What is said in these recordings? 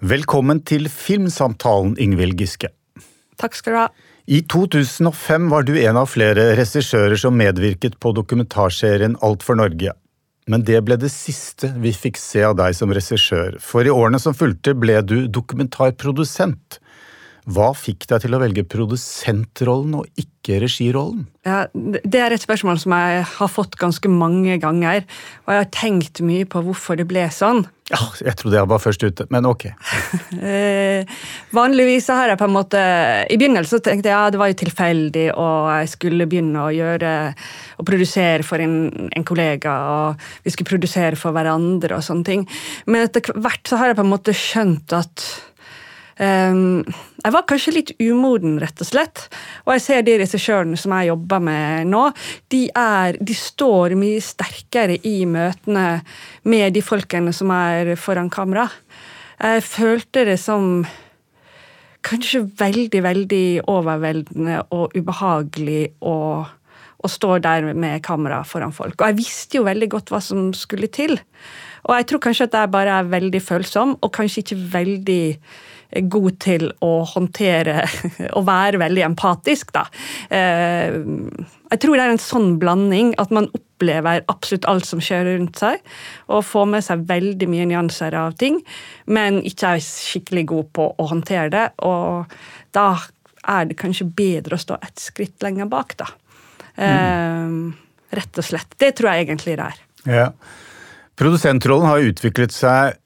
Velkommen til Filmsamtalen, Ingvild Giske. Takk skal du ha. I 2005 var du en av flere regissører som medvirket på dokumentarserien Alt for Norge. Men det ble det siste vi fikk se av deg som regissør, for i årene som fulgte ble du dokumentarprodusent. Hva fikk deg til å velge produsentrollen og ikke regirollen? Ja, det er et spørsmål som jeg har fått ganske mange ganger. Og jeg har tenkt mye på hvorfor det ble sånn. Ja, jeg trodde jeg var først ute, men ok. eh, vanligvis har jeg på en måte I begynnelsen tenkte jeg ja, det var jo tilfeldig, og jeg skulle begynne å gjøre å produsere for en, en, kollega, og vi skulle produsere for hverandre og sånne ting. Men etter hvert så har jeg på en måte skjønt at Um, jeg var kanskje litt umoden, rett og slett. Og jeg ser de regissørene som jeg jobber med nå, de, er, de står mye sterkere i møtene med de folkene som er foran kamera. Jeg følte det som kanskje veldig, veldig overveldende og ubehagelig å, å stå der med kamera foran folk. Og jeg visste jo veldig godt hva som skulle til. Og jeg tror kanskje at jeg bare er veldig følsom, og kanskje ikke veldig god til å håndtere og være veldig empatisk, da. Eh, jeg tror det er en sånn blanding at man opplever absolutt alt som skjer rundt seg, og får med seg veldig mye nyanser av ting, men ikke er skikkelig god på å håndtere det. Og da er det kanskje bedre å stå et skritt lenger bak, da. Mm. Rett og slett. Det tror jeg egentlig det er. Ja. Produsentrollen har utviklet seg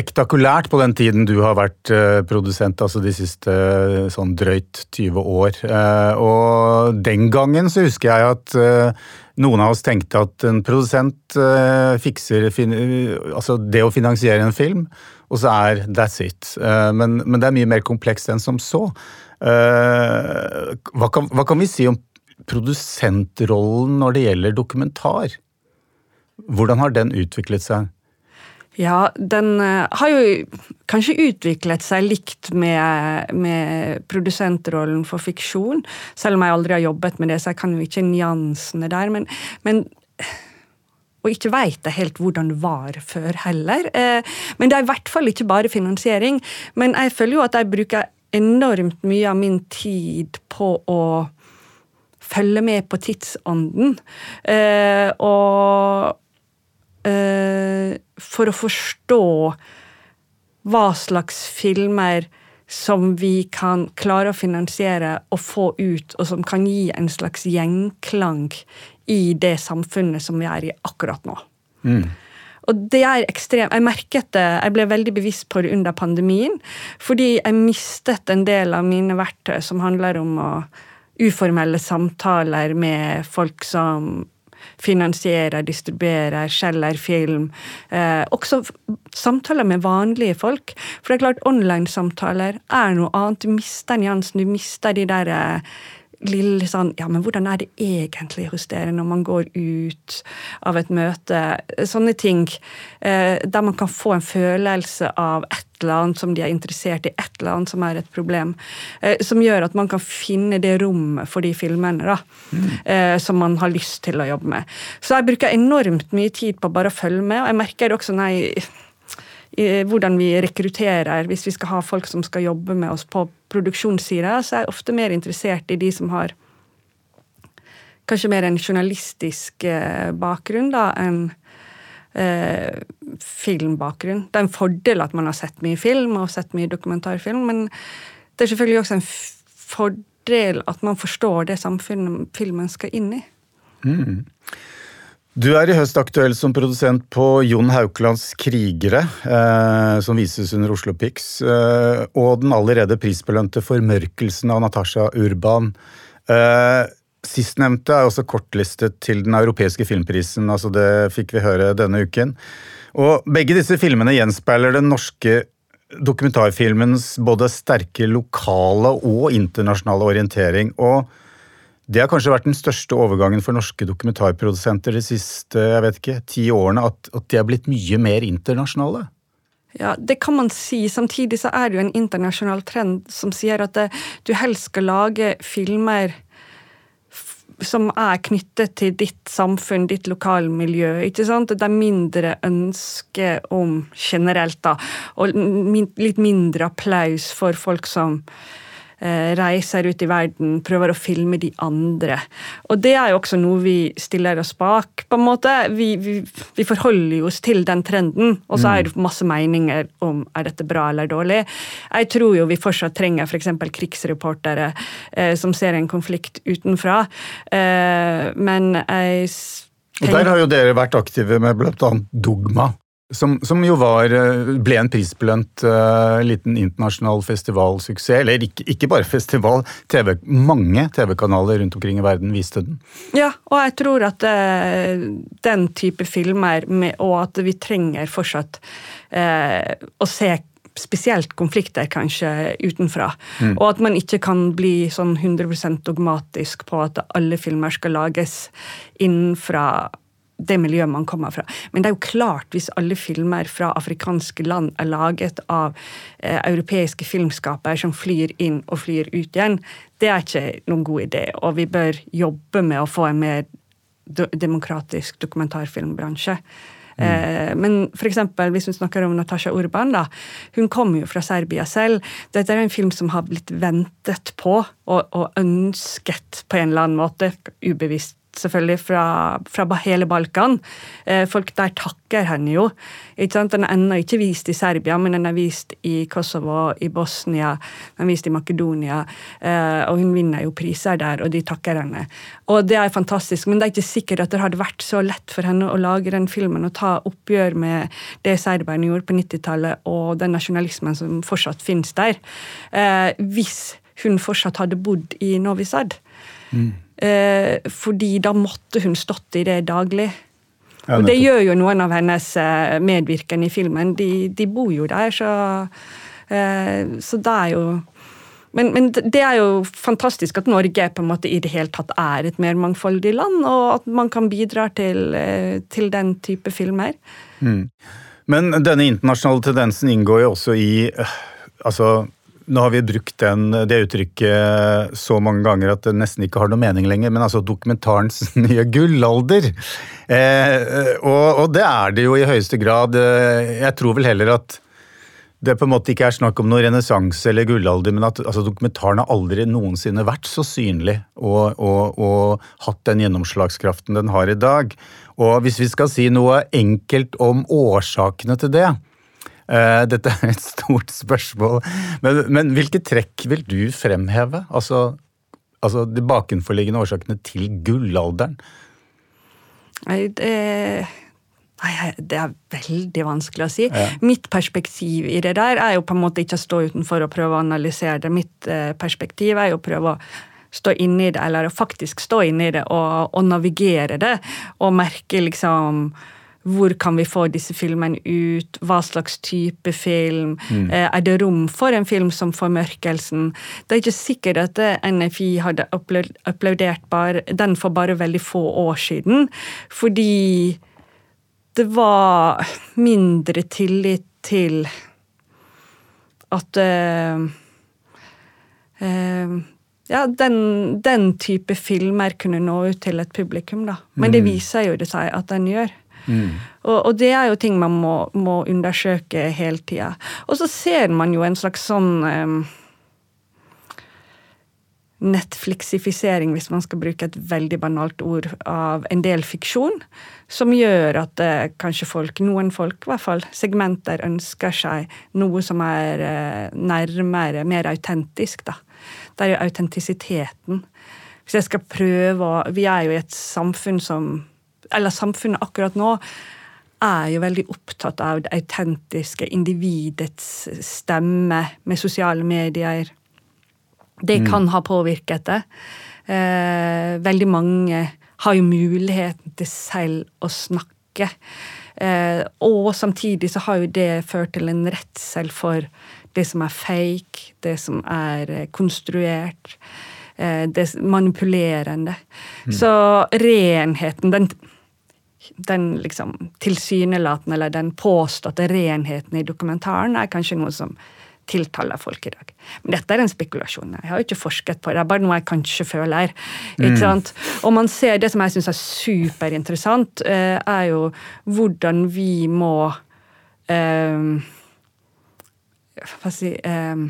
spektakulært på den tiden du har vært uh, produsent, altså de siste uh, sånn drøyt 20 år. Uh, og den gangen så husker jeg at noen av oss tenkte at en produsent fikser altså det å finansiere en film, og så er that's it. Men, men, det er mye mer komplekst enn som så. Hva kan, hva kan vi si om produsentrollen når det gjelder dokumentar? Hvordan har den utviklet seg? Ja, den uh, har jo kanskje utviklet seg likt med, med, produsentrollen for fiksjon, selv om jeg aldri har jobbet med det, så jeg kan jo ikke nyansene der. Men, men og ikke veit jeg helt hvordan det var før heller. Uh, men det er i hvert fall ikke bare finansiering. Men jeg føler jo at jeg bruker enormt mye av min tid på å følge med på tidsånden. Uh, og for å forstå hva slags filmer som vi kan klare å finansiere og få ut, og som kan gi en slags gjenklang i det samfunnet som vi er i akkurat nå. Mm. Og det er ekstremt, Jeg merket det, jeg ble veldig bevisst på det under pandemien, fordi jeg mistet en del av mine verktøy som handler om å uformelle samtaler med folk som finansierer, distribuerer, selger film. Eh, også samtaler med vanlige folk. For det er klart, online-samtaler er noe annet. Du mister nyansen, du mister de der eh, lille sånn Ja, men hvordan er det egentlig hos dere når man går ut av et møte? Sånne ting. Eh, der man kan få en følelse av et eller annet som de er interessert i, et eller annet som er et problem. Eh, som gjør at man kan finne det rommet for de filmene da, mm. som man har lyst til å jobbe med. Så jeg bruker enormt mye tid på bare å følge med, og jeg merker også når jeg hvordan vi rekrutterer hvis vi skal ha folk som skal jobbe med oss på produksjonssida, så er jeg ofte mer interessert i de som har kanskje mer en journalistisk eh, bakgrunn da, enn eh, filmbakgrunn. Det er en fordel at man har sett mye film og sett mye dokumentarfilm, men det er selvfølgelig også en fordel at man forstår det samfunnet filmen skal inn i. Mm. Du er i høst aktuell som produsent på Jon Haukelands 'Krigere', eh, som vises under Oslo Pix, eh, og den allerede prisbelønte 'Formørkelsen' av Natasha Urban. Eh, Sistnevnte er også kortlistet til den europeiske filmprisen, altså det fikk vi høre denne uken. Og begge disse filmene gjenspeiler den norske dokumentarfilmens både sterke lokale og internasjonale orientering. og det har kanskje vært den største overgangen for norske dokumentarprodusenter de siste jeg vet ikke, ti årene, at, at de er blitt mye mer internasjonale? Ja, Det kan man si. Samtidig så er det jo en internasjonal trend som sier at det, du helst skal lage filmer som er knyttet til ditt samfunn, ditt lokalmiljø. ikke sant? Det er mindre ønske om generelt, da, og litt mindre applaus for folk som reiser ut i verden, prøver å filme de andre. Og det er jo også noe vi stiller oss bak. på en måte. Vi, vi, vi forholder oss til den trenden, og så er det masse meninger om er dette bra eller dårlig. Jeg tror jo vi fortsatt trenger f.eks. For krigsreportere eh, som ser en konflikt utenfra. Eh, men jeg og Der har jo dere vært aktive med bl.a. Dogma. Som, som, jo var, eh, ble en prisbelønt uh, liten internasjonal festivalsuksess. Eller ikke, ikke bare festival, TV, mange TV-kanaler rundt omkring i verden viste den. Ja, og jeg tror at uh, den type filmer, med, og at vi trenger fortsatt uh, å se spesielt konflikter kanskje utenfra. Mm. Og at man ikke kan bli sånn 100% dogmatisk på at alle filmer skal lages innenfra det miljøet man kommer fra. Men det er jo klart, hvis alle filmer fra afrikanske land er laget av eh, europeiske filmskapere som flyr inn og flyr ut igjen, det er ikke noen god idé. Og vi bør jobbe med å få en mer demokratisk dokumentarfilmbransje. Mm. Eh, men for eksempel, hvis vi snakker om Natasha Urban, da, hun kommer jo fra Serbia selv. Dette er en film som har blitt ventet på og, og ønsket på en eller annen måte, ubevisst selvfølgelig fra, fra hele Balkan. Eh, folk der takker henne jo. Den er ennå ikke vist i Serbia, men den er vist i Kosovo, i Bosnia, den er vist i Makedonia. Eh, og hun vinner jo priser der, og de takker henne. Og det er fantastisk, men det er ikke sikkert at det hadde vært så lett for henne å lage den filmen og ta oppgjør med det serberne gjorde på 90-tallet, og den nasjonalismen som fortsatt finnes der, eh, hvis hun fortsatt hadde bodd i Novi Sad. Mm. Eh, fordi da måtte hun stått i det daglig. Ja, og det gjør jo noen av hennes eh, medvirkende i filmen. De, de bor jo der, så, eh, så det er jo men, men, det er jo fantastisk at Norge på en måte i det hele tatt er et mer mangfoldig land, og at man kan bidra til, til den type filmer. Mm. Men denne internasjonale tendensen inngår jo også i altså nå har vi brukt den, det uttrykket så mange ganger at det nesten ikke har noe mening lenger, men altså dokumentarens nye gullalder. Eh, og, og, det er det jo i høyeste grad. Jeg tror vel heller at det på en måte ikke er snakk om noe renessanse eller gullalder, men at altså, dokumentaren har aldri noensinne vært så synlig og, og, og, hatt den gjennomslagskraften den har i dag. Og hvis vi skal si noe enkelt om årsakene til det, dette er et stort spørsmål, men, men hvilke trekk vil du fremheve? Altså, altså de bakenforliggende årsakene til gullalderen? Nei, det, nei, det er veldig vanskelig å si. Ja. Mitt perspektiv i det der er jo på en måte ikke å stå utenfor og prøve å analysere det. Mitt eh, perspektiv er jo å prøve å stå inni det, eller å faktisk stå inni det og, og navigere det, og merke liksom hvor kan vi få disse filmene ut? Hva slags type film? Mm. Eh, er det rom for en film som Formørkelsen? Det er ikke sikkert at NFI hadde applaudert bare, den for bare veldig få år siden. Fordi det var mindre tillit til at uh, uh, ja, den, den, type filmer kunne nå ut til et publikum, da. Men det mm. viser jo det seg at den gjør. Mm. Og, og, det er jo ting man må, må undersøke hele tida. Og så ser man jo en slags sånn um, Netflixifisering, hvis man skal bruke et veldig banalt ord, av en del fiksjon. Som gjør at uh, kanskje folk, noen folk, i hvert fall segmenter, ønsker seg noe som er uh, nærmere, mer autentisk. da. Det er jo autentisiteten. Hvis jeg skal prøve å Vi er jo i et samfunn som eller samfunnet akkurat nå er jo veldig opptatt av det autentiske individets stemme med sosiale medier. Det mm. kan ha påvirket det. Eh, veldig mange har jo muligheten til selv å snakke. Eh, og samtidig så har jo det ført til en redsel for det som er fake, det som er eh, konstruert, eh, det manipulerende. Mm. Så renheten, den den liksom tilsynelatende eller den påståtte renheten i dokumentaren er kanskje noe som tiltaler folk i dag. Men dette er en spekulasjon. Jeg har jo ikke forsket på det. Det er bare noe jeg kanskje føler. ikke mm. sant? Og man ser Det som jeg syns er superinteressant, eh, er jo hvordan vi må um, Hva skal jeg si eh,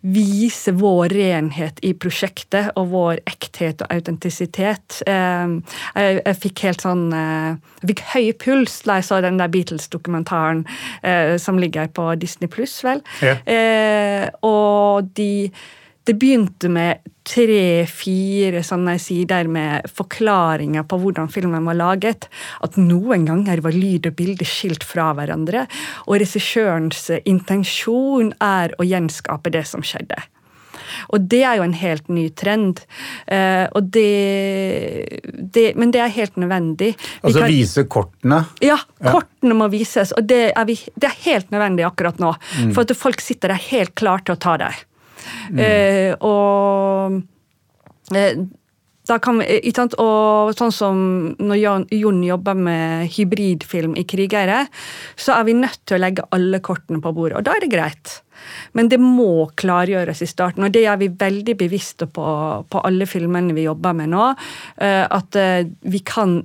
vise vår renhet i prosjektet og vår ekthet og autentisitet. Ehm, jeg, fikk helt sånn eh, Jeg fikk høy puls da jeg så den der Beatles-dokumentaren eh, som ligger på Disney pluss, vel. Ja. Eh, og de det begynte med tre-fire sånne sider med forklaringer på hvordan filmen var laget. At noen ganger var lyd og bilde skilt fra hverandre. Og regissørens intensjon er å gjenskape det som skjedde. Og det er jo en helt ny trend. Uh, det, det, men det er helt nødvendig. altså kan, vise kortene? Ja, kortene ja. må vises. Og det er, vi, det er, helt nødvendig akkurat nå. Mm. For at folk sitter der helt klare til å ta det. Mm. Eh, og eh, da kan vi, sant? Og sånn som når Jon jobber med hybridfilm i 'Krigere', så er vi nødt til å legge alle kortene på bordet, og da er det greit. Men det må klargjøres i starten, og det er vi veldig bevisste på på alle filmene vi jobber med nå. Eh, at eh, vi kan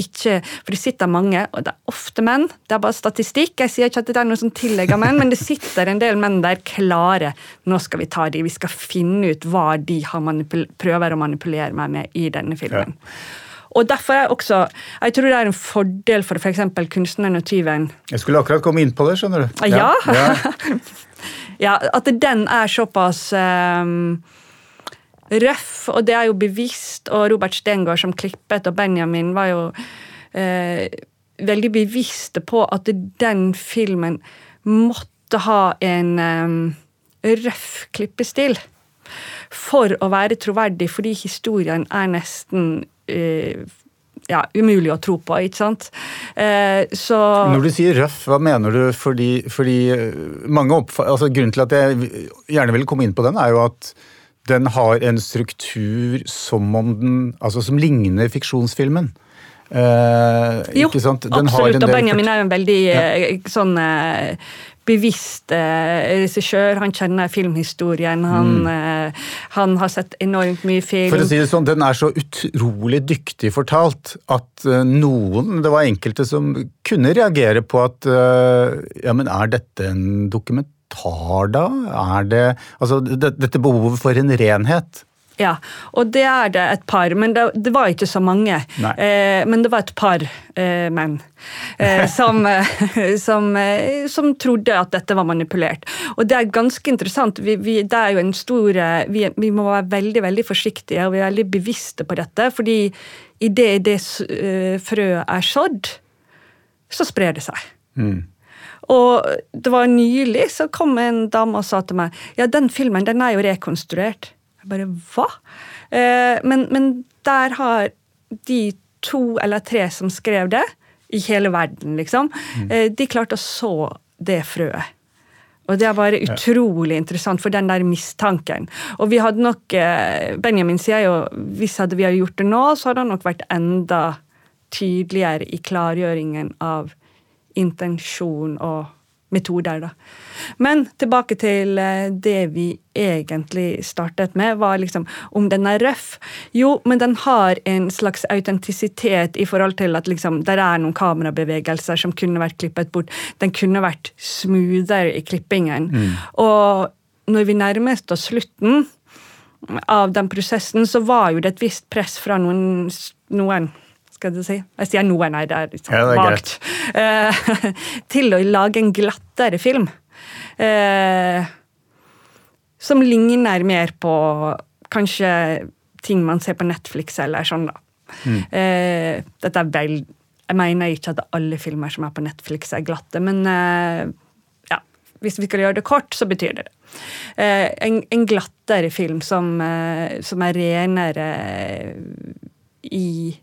ikke For det sitter mange, og det er ofte menn. Det er bare statistikk. Jeg sier ikke at det er noe som tillegger menn, men det sitter en del menn der klare. Nå skal vi ta de, vi skal finne ut hva de prøver å manipulere meg med i denne filmen. Ja. Og derfor er også, Jeg tror det er en fordel for f.eks. For kunstneren og tyven. Jeg skulle akkurat komme inn på det, skjønner du. Ja. ja. ja at den er såpass um, røff, og det er jo bevisst. Og Robert Stengård som klippet, og Benjamin var jo eh, veldig bevisste på at den filmen måtte ha en eh, røff klippestil. For å være troverdig, fordi historien er nesten eh, ja, umulig å tro på, ikke sant. Eh, så Når du sier røff, hva mener du? Fordi, fordi mange oppfatter altså Grunnen til at jeg gjerne vil komme inn på den, er jo at den har en struktur som om den Altså som ligner fiksjonsfilmen. Uh, jo, absolutt. og Benjamin er en veldig ja. Eh, sånn uh, bevisst eh, regissør. Han kjenner filmhistorien. Han, mm. han, har sett enormt mye film. For å si det sånn, Den er så utrolig dyktig fortalt at noen Det var enkelte som kunne reagere på at Ja, men er dette en dokument? Tar da? Er det Altså, det, dette behovet for en renhet? Ja, og det er det et par, men det, det var ikke så mange. Eh, men det var et par eh, menn eh, som, som, eh, som, trodde at dette var manipulert. Og det er ganske interessant. Vi, vi, det er jo en stor, eh, vi, vi, må være veldig veldig forsiktige og vi er veldig bevisste på dette. fordi idet det, det frøet er sådd, så sprer det seg. Mm. Og det var nylig så kom en dame og sa til meg ja, den filmen den er jo rekonstruert. Jeg bare hva? Eh, men, men, der har de to eller tre som skrev det, i hele verden, liksom, mm. eh, de klarte å så det frøet. Og det er bare utrolig interessant for den der mistanken. Og vi hadde nok eh, Benjamin sier jo hvis hadde vi gjort det nå, så hadde han nok vært enda tydeligere i klargjøringen av intensjon og metoder. Da. Men tilbake til eh, det vi egentlig startet med, var liksom om den er røff. Jo, men den har en slags autentisitet i forhold til at liksom, der er noen kamerabevegelser som kunne vært klippet bort. Den kunne vært smoothere i klippingen. Mm. Og når vi nærmet oss slutten av den prosessen, så var jo det et visst press fra noen, noen skal du si. Jeg sier noe, nei, det er litt sånn ja, vagt. Uh, til å lage en glattere film. Uh, som ligner mer på kanskje ting man ser på Netflix eller sånn, da. Mm. Uh, dette er vel Jeg mener ikke at alle filmer som er på Netflix, er glatte, men ja, hvis vi skal gjøre det kort, så betyr det det. En, en, glattere film som, som er renere i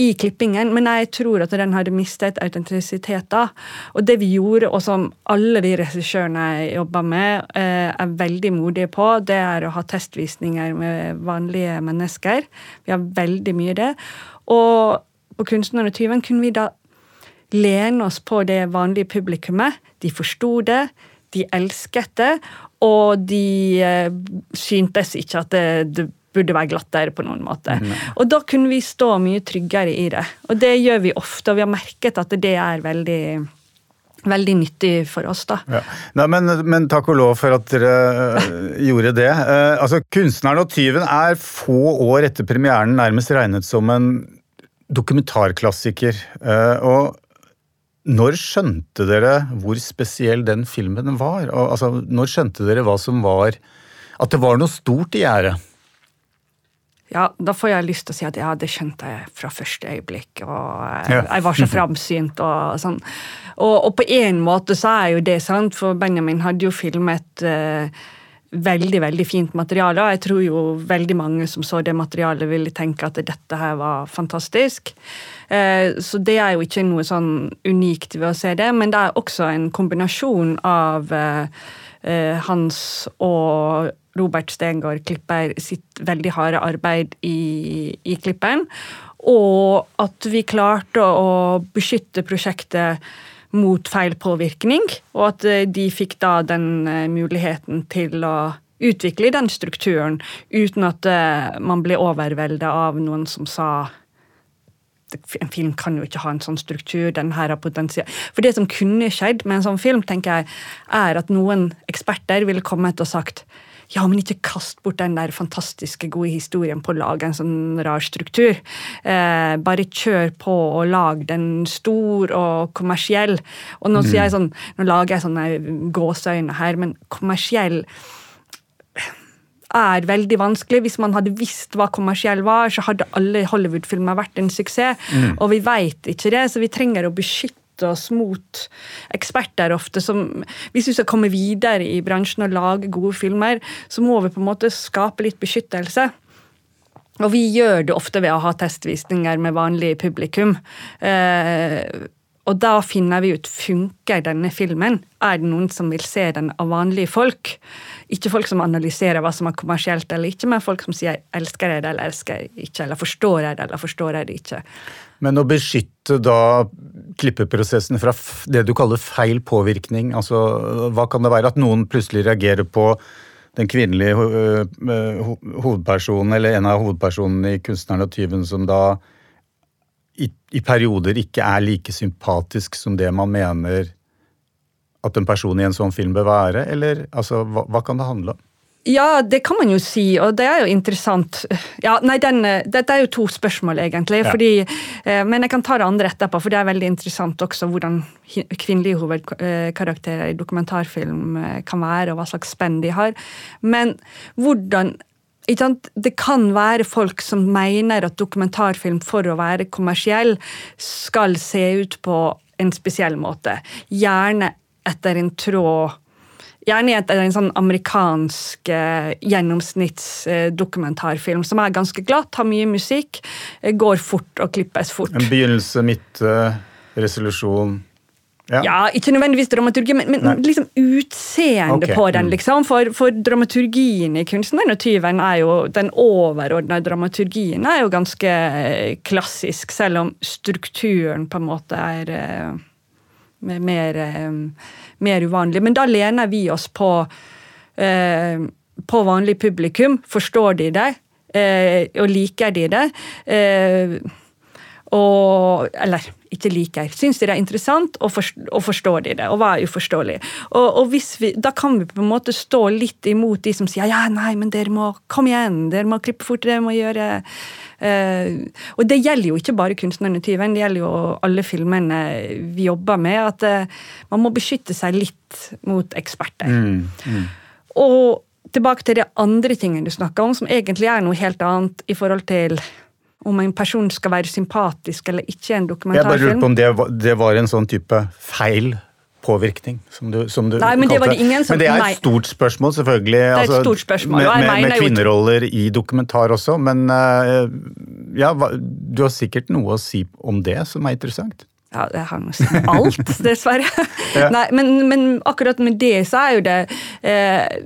i klippingen, men jeg tror at den hadde mistet autentisitet da. Og det vi gjorde, og som alle de regissørene jeg jobber med, eh, er veldig modige på, det er å ha testvisninger med vanlige mennesker. Vi har veldig mye det. Og på Kunstneren og tyven kunne vi da lene oss på det vanlige publikummet. De forsto det. de elsket det, og de eh, syntes ikke at det, det burde være glattere på noen måte. Nei. Og da kunne vi stå mye tryggere i det. Og det gjør vi ofte, og vi har merket at det er veldig veldig nyttig for oss. da. Ja. Nei, men, men, takk og lov for at dere uh, gjorde det. Eh, altså, 'Kunstneren og tyven' er få år etter premieren nærmest regnet som en dokumentarklassiker. Eh, og når skjønte dere hvor spesiell den filmen var? Og, altså, når skjønte dere hva som var At det var noe stort i gjære? Ja, da får jeg lyst til å si at ja, det skjønte jeg fra første øyeblikk. Og jeg, var så framsynt og sånn. Og, og, på en måte så er jo det sant, for Benjamin hadde jo filmet eh, veldig veldig fint materiale. Og jeg tror jo veldig mange som så det materialet, ville tenke at dette her var fantastisk. Eh, så det er jo ikke noe sånn unikt ved å se det, men det er også en kombinasjon av eh, eh, hans og Robert Stengård Klipper sitt veldig harde arbeid i, i Klipperen. Og at vi klarte å beskytte prosjektet mot feil påvirkning, og at eh, de fikk da den eh, muligheten til å utvikle den strukturen uten at eh, man ble overveldet av noen som sa en film kan jo ikke ha en sånn struktur. den her har potensial. For det som kunne skjedd med en sånn film, tenker jeg, er at noen eksperter ville kommet og sagt ja, men ikke kast bort den der fantastiske, gode historien på å lage en sånn rar struktur. Eh, bare kjør på og lag den stor og kommersiell. Og nå, mm. sier jeg sånn, nå lager jeg sånne gåseøyne her, men kommersiell er veldig vanskelig. Hvis man hadde visst hva kommersiell var, så hadde alle Hollywood-filmer vært en suksess. Mm. Og vi veit ikke det, så vi trenger å beskytte oss mot eksperter ofte som Hvis vi skal komme videre i bransjen og lage gode filmer, så må vi på en måte skape litt beskyttelse. Og vi gjør det ofte ved å ha testvisninger med vanlig publikum. Eh, og da finner vi ut funker denne filmen. Er det noen som vil se den av vanlige folk? Ikke folk som analyserer hva som er kommersielt eller ikke, men folk som sier 'elsker jeg det' eller 'elsker jeg ikke', eller 'forstår jeg det' eller 'forstår jeg det ikke'. Men å beskytte da klippeprosessen fra det du kaller feil påvirkning, altså hva kan det være? At noen plutselig reagerer på den kvinnelige hovedpersonen, eller en av hovedpersonene i 'Kunstneren og tyven', som da i, i, perioder ikke er like sympatisk som det man mener at en person i en sånn film bør være? Eller altså, hva, hva kan det handle om? Ja, det kan man jo si, og det er jo interessant. Ja, nei, den, Dette er jo to spørsmål, egentlig. Ja. Fordi, eh, men jeg kan ta det andre etterpå, for det er veldig interessant også hvordan kvinnelige hovedkarakterer i dokumentarfilm eh, kan være, og hva slags spenn de har. Men hvordan det kan være folk som mener at dokumentarfilm for å være kommersiell skal se ut på en spesiell måte. Gjerne etter en tråd Gjerne etter en sånn amerikansk eh, gjennomsnittsdokumentarfilm som er ganske glatt, har mye musikk, eh, går fort og klippes fort. En begynnelse, midte, resolusjon ja. ja. ikke nødvendigvis dramaturgi, men, men liksom utseendet okay. på den. Mm. liksom. For, for, dramaturgien i 'Kunstneren og tyven' er jo den overordna dramaturgien er jo ganske eh, klassisk, selv om strukturen på en måte er uh, mer, mer, uvanlig. Men da lener vi oss på, uh, på vanlig publikum. Forstår de det? og liker de det? Og Eller ikke liker. Syns de det er interessant, og, forstår, og forstår de det? Og hva er uforståelig? Og, og vi, Da kan vi på en måte stå litt imot de som sier ja, nei, men dere må komme igjen, dere må klippe fort, dere må gjøre uh, Og det gjelder jo ikke bare 'Kunstneren og tyven', det gjelder jo alle filmene vi jobber med. At uh, man må beskytte seg litt mot eksperter. Mm, mm. Og tilbake til de andre tingene du snakka om, som egentlig er noe helt annet i forhold til om en person skal være sympatisk eller ikke i en dokumentarfilm. Jeg bare lurte på om det var, det var en sånn type feil påvirkning? Som du, som du Nei, men det var det ingen som... Men det er et stort spørsmål, selvfølgelig. Det er et altså, stort spørsmål, med, med, med kvinneroller i dokumentar også. Men uh, ja, du har sikkert noe å si om det som er interessant? Ja, det har nesten alt, dessverre. ja. Nei, men, men, akkurat med det så er jo det eh,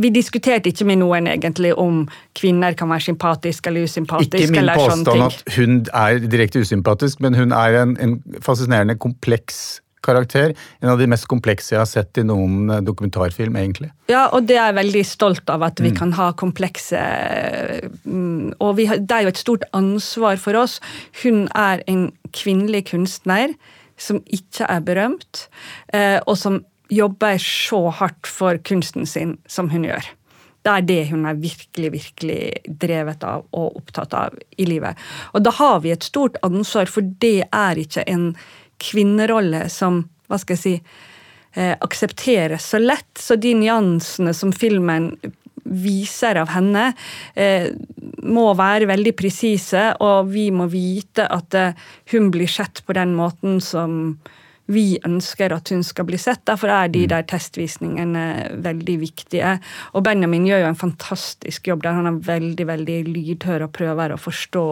vi diskuterte ikke med noen egentlig om kvinner kan være sympatiske eller usympatiske. Ikke min påstand at hun er direkte usympatisk, men hun er en, en fascinerende, kompleks karakter. En av de mest komplekse jeg har sett i noen eh, dokumentarfilm, egentlig. Ja, og det er jeg veldig stolt av, at vi mm. kan ha komplekse mm, Og har, det er jo et stort ansvar for oss. Hun er en kvinnelig kunstner som ikke er berømt, eh, og som jobber så hardt for kunsten sin som hun gjør. Det er det hun er virkelig, virkelig drevet av og opptatt av i livet. Og da har vi et stort ansvar, for det er ikke en kvinnerolle som hva skal jeg si, eh, aksepteres så lett. Så de nyansene som filmen viser av henne, eh, må være veldig presise, og vi må vite at eh, hun blir sett på den måten som vi ønsker at hun skal bli sett. Derfor er de mm. der testvisningene veldig viktige. Og Benjamin gjør jo en fantastisk jobb der han er veldig veldig lydhør og prøver å forstå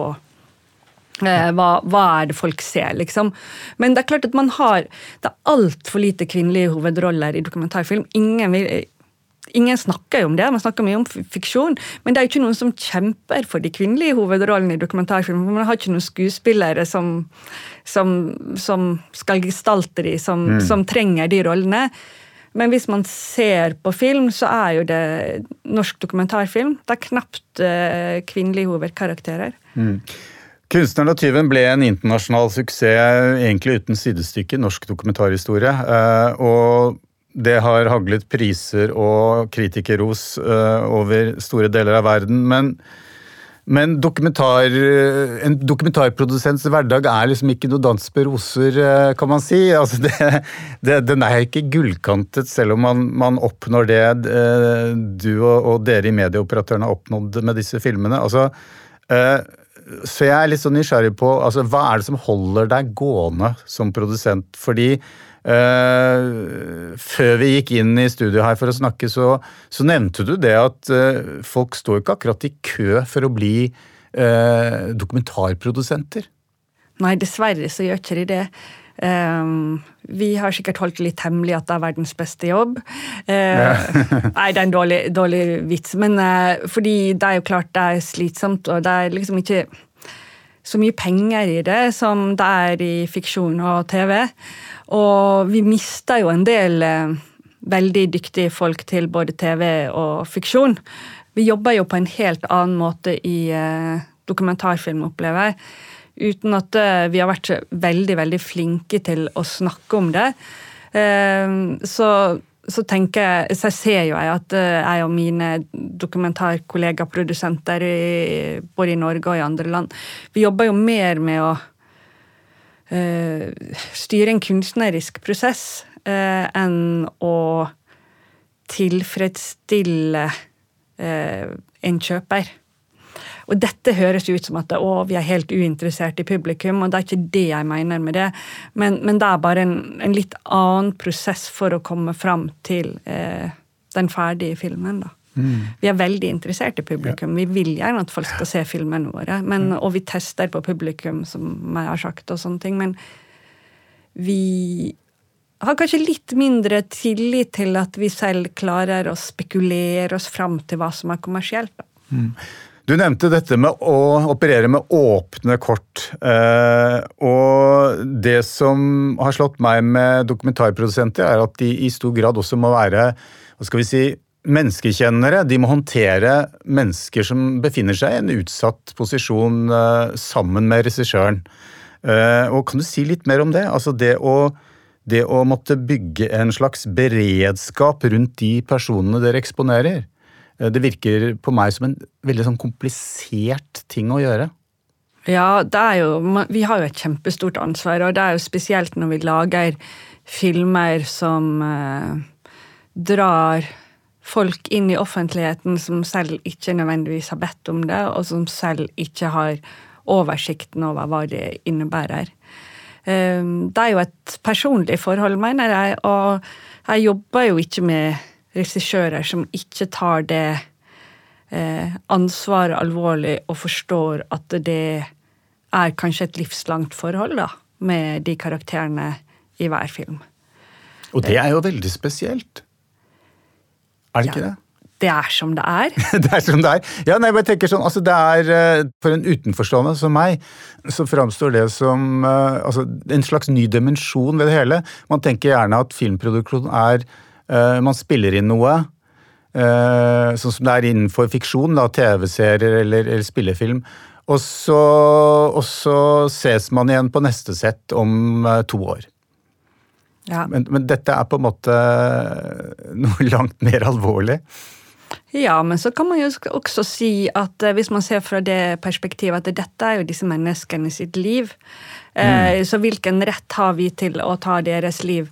eh, hva, hva, er det folk ser, liksom? Men det er klart at man har Det er altfor lite kvinnelige hovedroller i dokumentarfilm. Ingen vil, Ingen snakker jo om det, man snakker mye om fiksjon, men det er jo ikke noen som kjemper for de kvinnelige hovedrollene i dokumentarfilm. Man har ikke noen skuespillere som, som, som skal gestalte de, som, mm. som, trenger de rollene. Men hvis man ser på film, så er jo det norsk dokumentarfilm. Det er knapt uh, kvinnelige hovedkarakterer. Mm. 'Kunstneren og tyven' ble en internasjonal suksess, egentlig uten sidestykke norsk dokumentarhistorie. Uh, og det har haglet priser og kritikerros uh, over store deler av verden. Men, men dokumentar, en dokumentarprodusents hverdag er liksom ikke noe dans på roser, uh, kan man si. Altså det, det, den er ikke gullkantet, selv om man, man oppnår det du og, og, dere i medieoperatørene har oppnådd med disse filmene. Altså, så jeg er litt sånn nysgjerrig på altså, hva er det som holder deg gående som produsent? Fordi Uh, før vi gikk inn i studio her for å snakke, så, så nevnte du det at uh, folk står ikke akkurat i kø for å bli uh, dokumentarprodusenter. Nei, dessverre så gjør ikke de det. Um, vi har sikkert holdt litt hemmelig at det er verdens beste jobb. nei, det er en dårlig, dårlig vits, men fordi det er jo klart det er slitsomt, og det er liksom ikke så mye penger i det som det er i fiksjon og TV. Og vi mista jo en del eh, veldig dyktige folk til både TV og fiksjon. Vi jobber jo på en helt annen måte i eh, dokumentarfilm, opplever jeg. Uten at eh, vi har vært veldig, veldig flinke til å snakke om det. Så, så tenker jeg, så ser jo jeg at eh, jeg og mine dokumentarkollegaprodusenter både i Norge og i andre land, vi jobber jo mer med å uh, styre en kunstnerisk prosess uh, enn å tilfredsstille en kjøper. Og dette høres ut som at å, vi er helt uinteressert i publikum, og det er ikke det jeg mener med det, men, men det er bare en, en, litt annen prosess for å komme fram til den ferdige filmen. da. Mm. Vi er veldig interessert i publikum. Ja. Vi vil gjerne at folk skal se filmene våre. Men, mm. Og vi tester på publikum, som jeg har sagt, og sånne ting. Men vi har kanskje litt mindre tillit til at vi selv klarer å spekulere oss fram til hva som er kommersielt. Mm. Du nevnte dette med å operere med åpne kort. Eh, og det som har slått meg med dokumentarprodusenter, er at de i stor grad også må være hva skal vi si, menneskekjennere de må håndtere mennesker som befinner seg i en utsatt posisjon uh, sammen med regissøren. Uh, og Kan du si litt mer om det? Altså det å, det å måtte bygge en slags beredskap rundt de personene dere eksponerer. Uh, det virker på meg som en veldig sånn komplisert ting å gjøre. Ja, jo, vi har jo et kjempestort ansvar, og det er jo spesielt når vi lager filmer som drar folk inn i offentligheten som selv ikke nødvendigvis har bedt om det, og som selv ikke har oversikten over hva det innebærer. Eh, det er jo et personlig forhold, mener jeg, og jeg jobber jo ikke med regissører som ikke tar det eh, ansvaret alvorlig og forstår at det er kanskje et livslangt forhold da, med de karakterene i hver film. Og det er jo veldig spesielt. Er det ikke det? det er som det er. det er som det er. Ja, nei, jeg tenker sånn, altså det er, eh, For en utenforstående som meg, så framstår det som uh, altså, en slags ny dimensjon ved det hele. Man tenker gjerne at filmproduksjon er Man spiller inn noe. Uh, sånn som det er innenfor fiksjon, da, TV-serier eller, eller, spillefilm. Og så, og så, ses man igjen på neste sett om to år. Ja. Men, men dette er på en måte noe langt mer alvorlig. Ja, men så kan man jo også si at eh, hvis man ser fra det perspektivet at dette er jo disse menneskene sitt liv, eh, mm. så hvilken rett har vi til å ta deres liv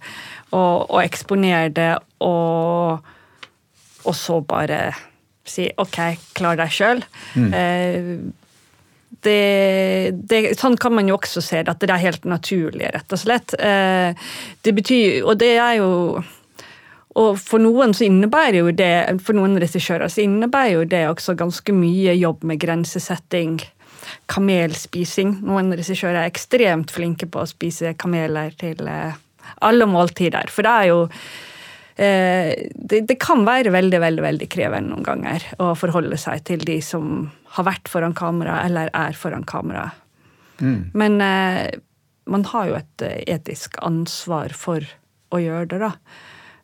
og, og eksponere det, og, og, så bare si ok, klar deg sjøl. Mm. Eh, det, det, sånn kan man jo også se det, at det er helt naturlig, rett og slett. det betyr, og det er jo og for noen så innebærer jo det, for noen regissører så innebærer jo det også ganske mye jobb med grensesetting. Kamelspising. Noen regissører er ekstremt flinke på å spise kameler til eh, alle måltider. For det er jo eh, det, det, kan være veldig veldig, veldig krevende noen ganger å forholde seg til de som har vært foran kamera eller er foran kamera. Mm. Men eh, man har jo et etisk ansvar for å gjøre det, da.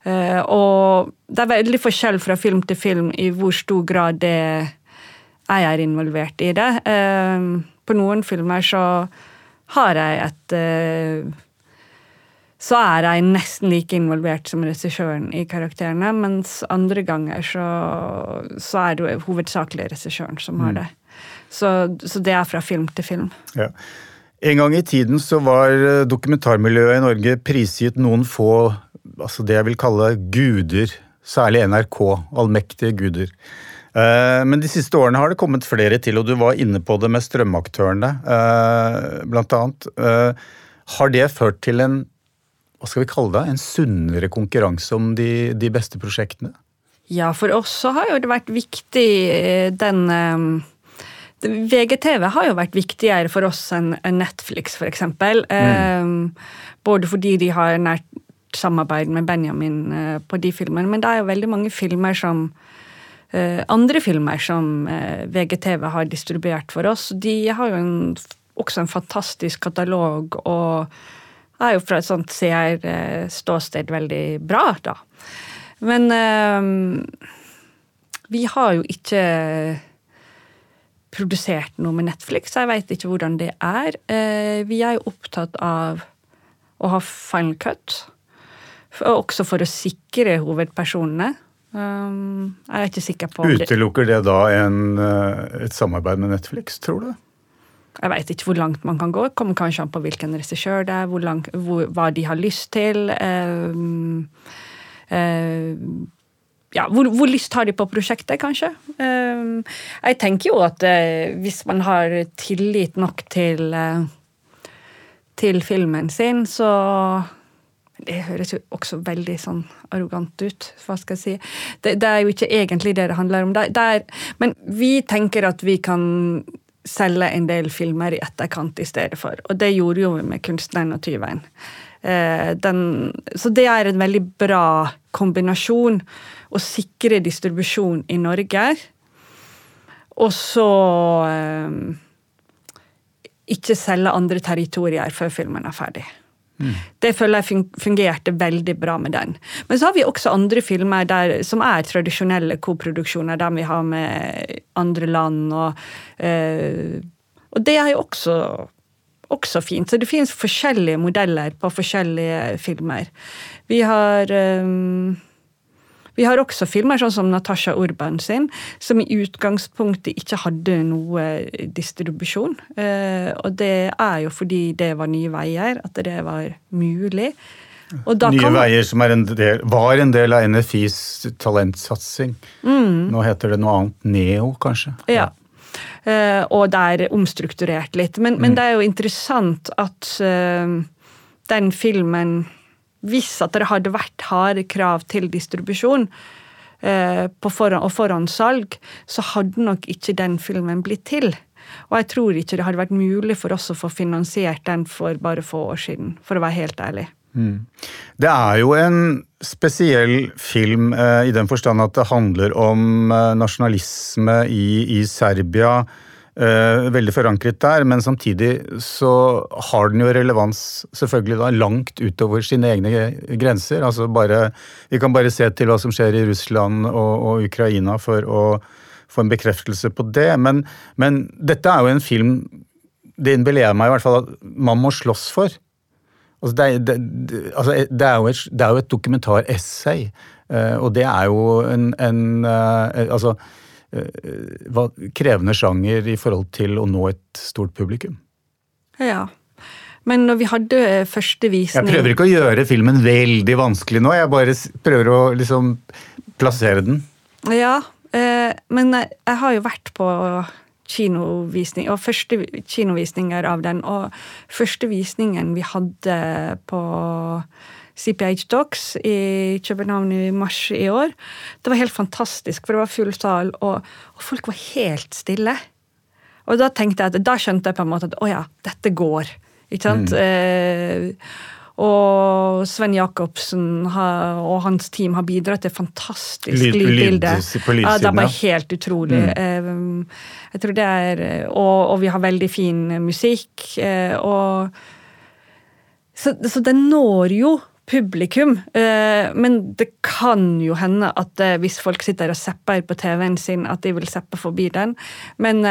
Eh, og det er veldig forskjell fra film til film i hvor stor grad det jeg er involvert i det. Eh, på noen filmer så har jeg et eh, så er jeg nesten like involvert som regissøren i karakterene, mens andre ganger så, så er det hovedsakelig regissøren som har mm. det. Så, så, det er fra film til film. Ja. En gang i tiden så var dokumentarmiljøet i Norge prisgitt noen få altså det jeg vil kalle guder, særlig NRK, allmektige guder. Eh, men de siste årene har det kommet flere til, og du var inne på det med strømaktørene, eh, blant annet. Eh, har det ført til en hva skal vi kalle det, en sunnere konkurranse om de, de beste prosjektene? Ja, for oss så har jo det vært viktig den VGTV har jo vært viktigere for oss enn Netflix, f.eks. Mm. Både fordi de har nært samarbeid med Benjamin eh, på de filmene. Men det er jo veldig mange filmer som eh, andre filmer som eh, VGTV har distribuert for oss. De har jo en, også en fantastisk katalog og er jo fra et sånt CR-ståsted veldig bra, da. Men vi har jo ikke produsert noe med Netflix, jeg veit ikke hvordan det er. vi er jo opptatt av å ha final cut. Også for å sikre hovedpersonene. Um, jeg er ikke sikker på Utelukker det da en, eh, et samarbeid med Netflix, tror du? Jeg veit ikke hvor langt man kan gå. Kommer kanskje an på hvilken regissør det er, hvor langt, hvor, hva de har lyst til. Eh, eh, ja, hvor, hvor, lyst har de på prosjektet, kanskje? Um, jeg tenker jo at uh, hvis man har tillit nok til, uh, til filmen sin, så det høres jo også veldig sånn arrogant ut. Hva skal jeg si. Det, det er jo ikke egentlig det det handler om. Det, det er, men vi tenker at vi kan selge en del filmer i etterkant i stedet for. Og det gjorde jo vi med 'Kunstneren og tyven'. Eh, den, så det er en veldig bra kombinasjon. Å sikre distribusjon i Norge, og så eh, ikke selge andre territorier før filmen er ferdig. Mm. Det føler jeg fungerte veldig bra med den. Men så har vi også andre filmer der, som er tradisjonelle koproduksjoner, der vi har med andre land. Og, øh, og det er jo også, også, fint. Så det finnes forskjellige modeller på forskjellige filmer. Vi har øh, vi har også filmer sånn som Natasha Urban sin, som i utgangspunktet ikke hadde noe distribusjon. Eh, og det er jo fordi det var Nye Veier at det var mulig. Nye Veier som en del, var en del av NFIs talentsatsing. Mm. Nå heter det noe annet. Neo, kanskje? Ja. Uh, og det er omstrukturert litt. Men, mm. men, det er jo interessant at uh, den filmen hvis at det hadde vært harde krav til distribusjon eh, forhånd, og forhåndssalg, så hadde nok ikke den filmen blitt til. Og jeg tror ikke det hadde vært mulig for oss å få finansiert den for bare få år siden, for å være helt ærlig. Det er jo en spesiell film eh, i den forstand at det handler om eh, nasjonalisme i, i Serbia. Eh, veldig forankret der, men samtidig så har den jo relevans selvfølgelig da langt utover sine egne grenser. Altså bare, Vi kan bare se til hva som skjer i Russland og, og Ukraina for å få en bekreftelse på det. Men, men dette er jo en film Det innbiller jeg meg i hvert fall at man må slåss for. Altså det, er, det, altså det, er jo et, det er jo et dokumentaressay, uh, og det er jo en, en uh, Altså krevende sjanger i forhold til å nå et stort publikum. Ja. Men når vi hadde første visning Jeg prøver ikke å gjøre filmen veldig vanskelig nå, jeg bare prøver å liksom plassere den. Ja, men jeg, jeg har jo vært på kinovisning, og første kinovisninger av den. Og første visningen vi hadde på CPH Docs i København i mars i år, det var helt fantastisk, for det var full sal, og, og folk var helt stille. Og da tenkte jeg at, da skjønte jeg på en måte at å ja, dette går. Ikke sant? Mm. Eh, og Sven Jacobsen og hans team har bidratt til fantastisk lyd, lydbilde. Ja, det var helt utrolig. Mm. Jeg tror det er, og, og, vi har veldig fin musikk. Eh, og, så, så det når jo publikum. Eh, men det kan jo hende at eh, hvis folk sitter og zapper på TV-en sin, at de vil zappe forbi den. Men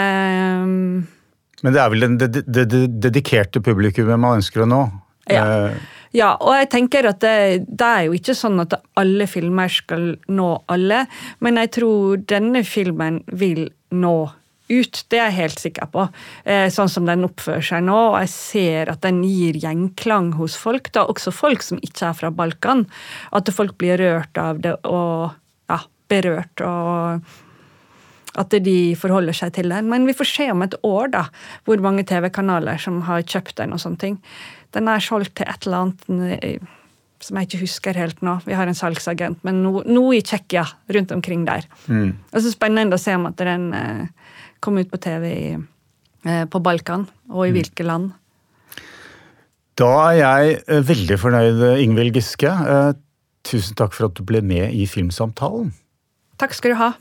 Men det er vel det, det, det dedikerte publikummet man ønsker å nå? Ja. Ja, og jeg tenker at det, det, er jo ikke sånn at alle filmer skal nå alle, men jeg tror denne filmen vil nå ut. Det er jeg helt sikker på. Eh, sånn som den oppfører seg nå. Og jeg ser at den gir gjenklang hos folk. Da også folk som ikke er fra Balkan. At folk blir rørt av det og ja, berørt. og at de forholder seg til den. Men vi får se om et år da, hvor mange TV-kanaler som har kjøpt den. og sånne ting. Den er solgt til et eller annet eh, som jeg ikke husker helt nå. Vi har en salgsagent, men noe, noe i Tsjekkia, rundt omkring der. Mm. Og så Spennende å se om at den eh, kom ut på TV i, eh, på Balkan, og i mm. hvilke land. Da er jeg eh, veldig fornøyd, Ingvild Giske. Eh, tusen takk for at du ble med i Filmsamtalen. Takk skal du ha.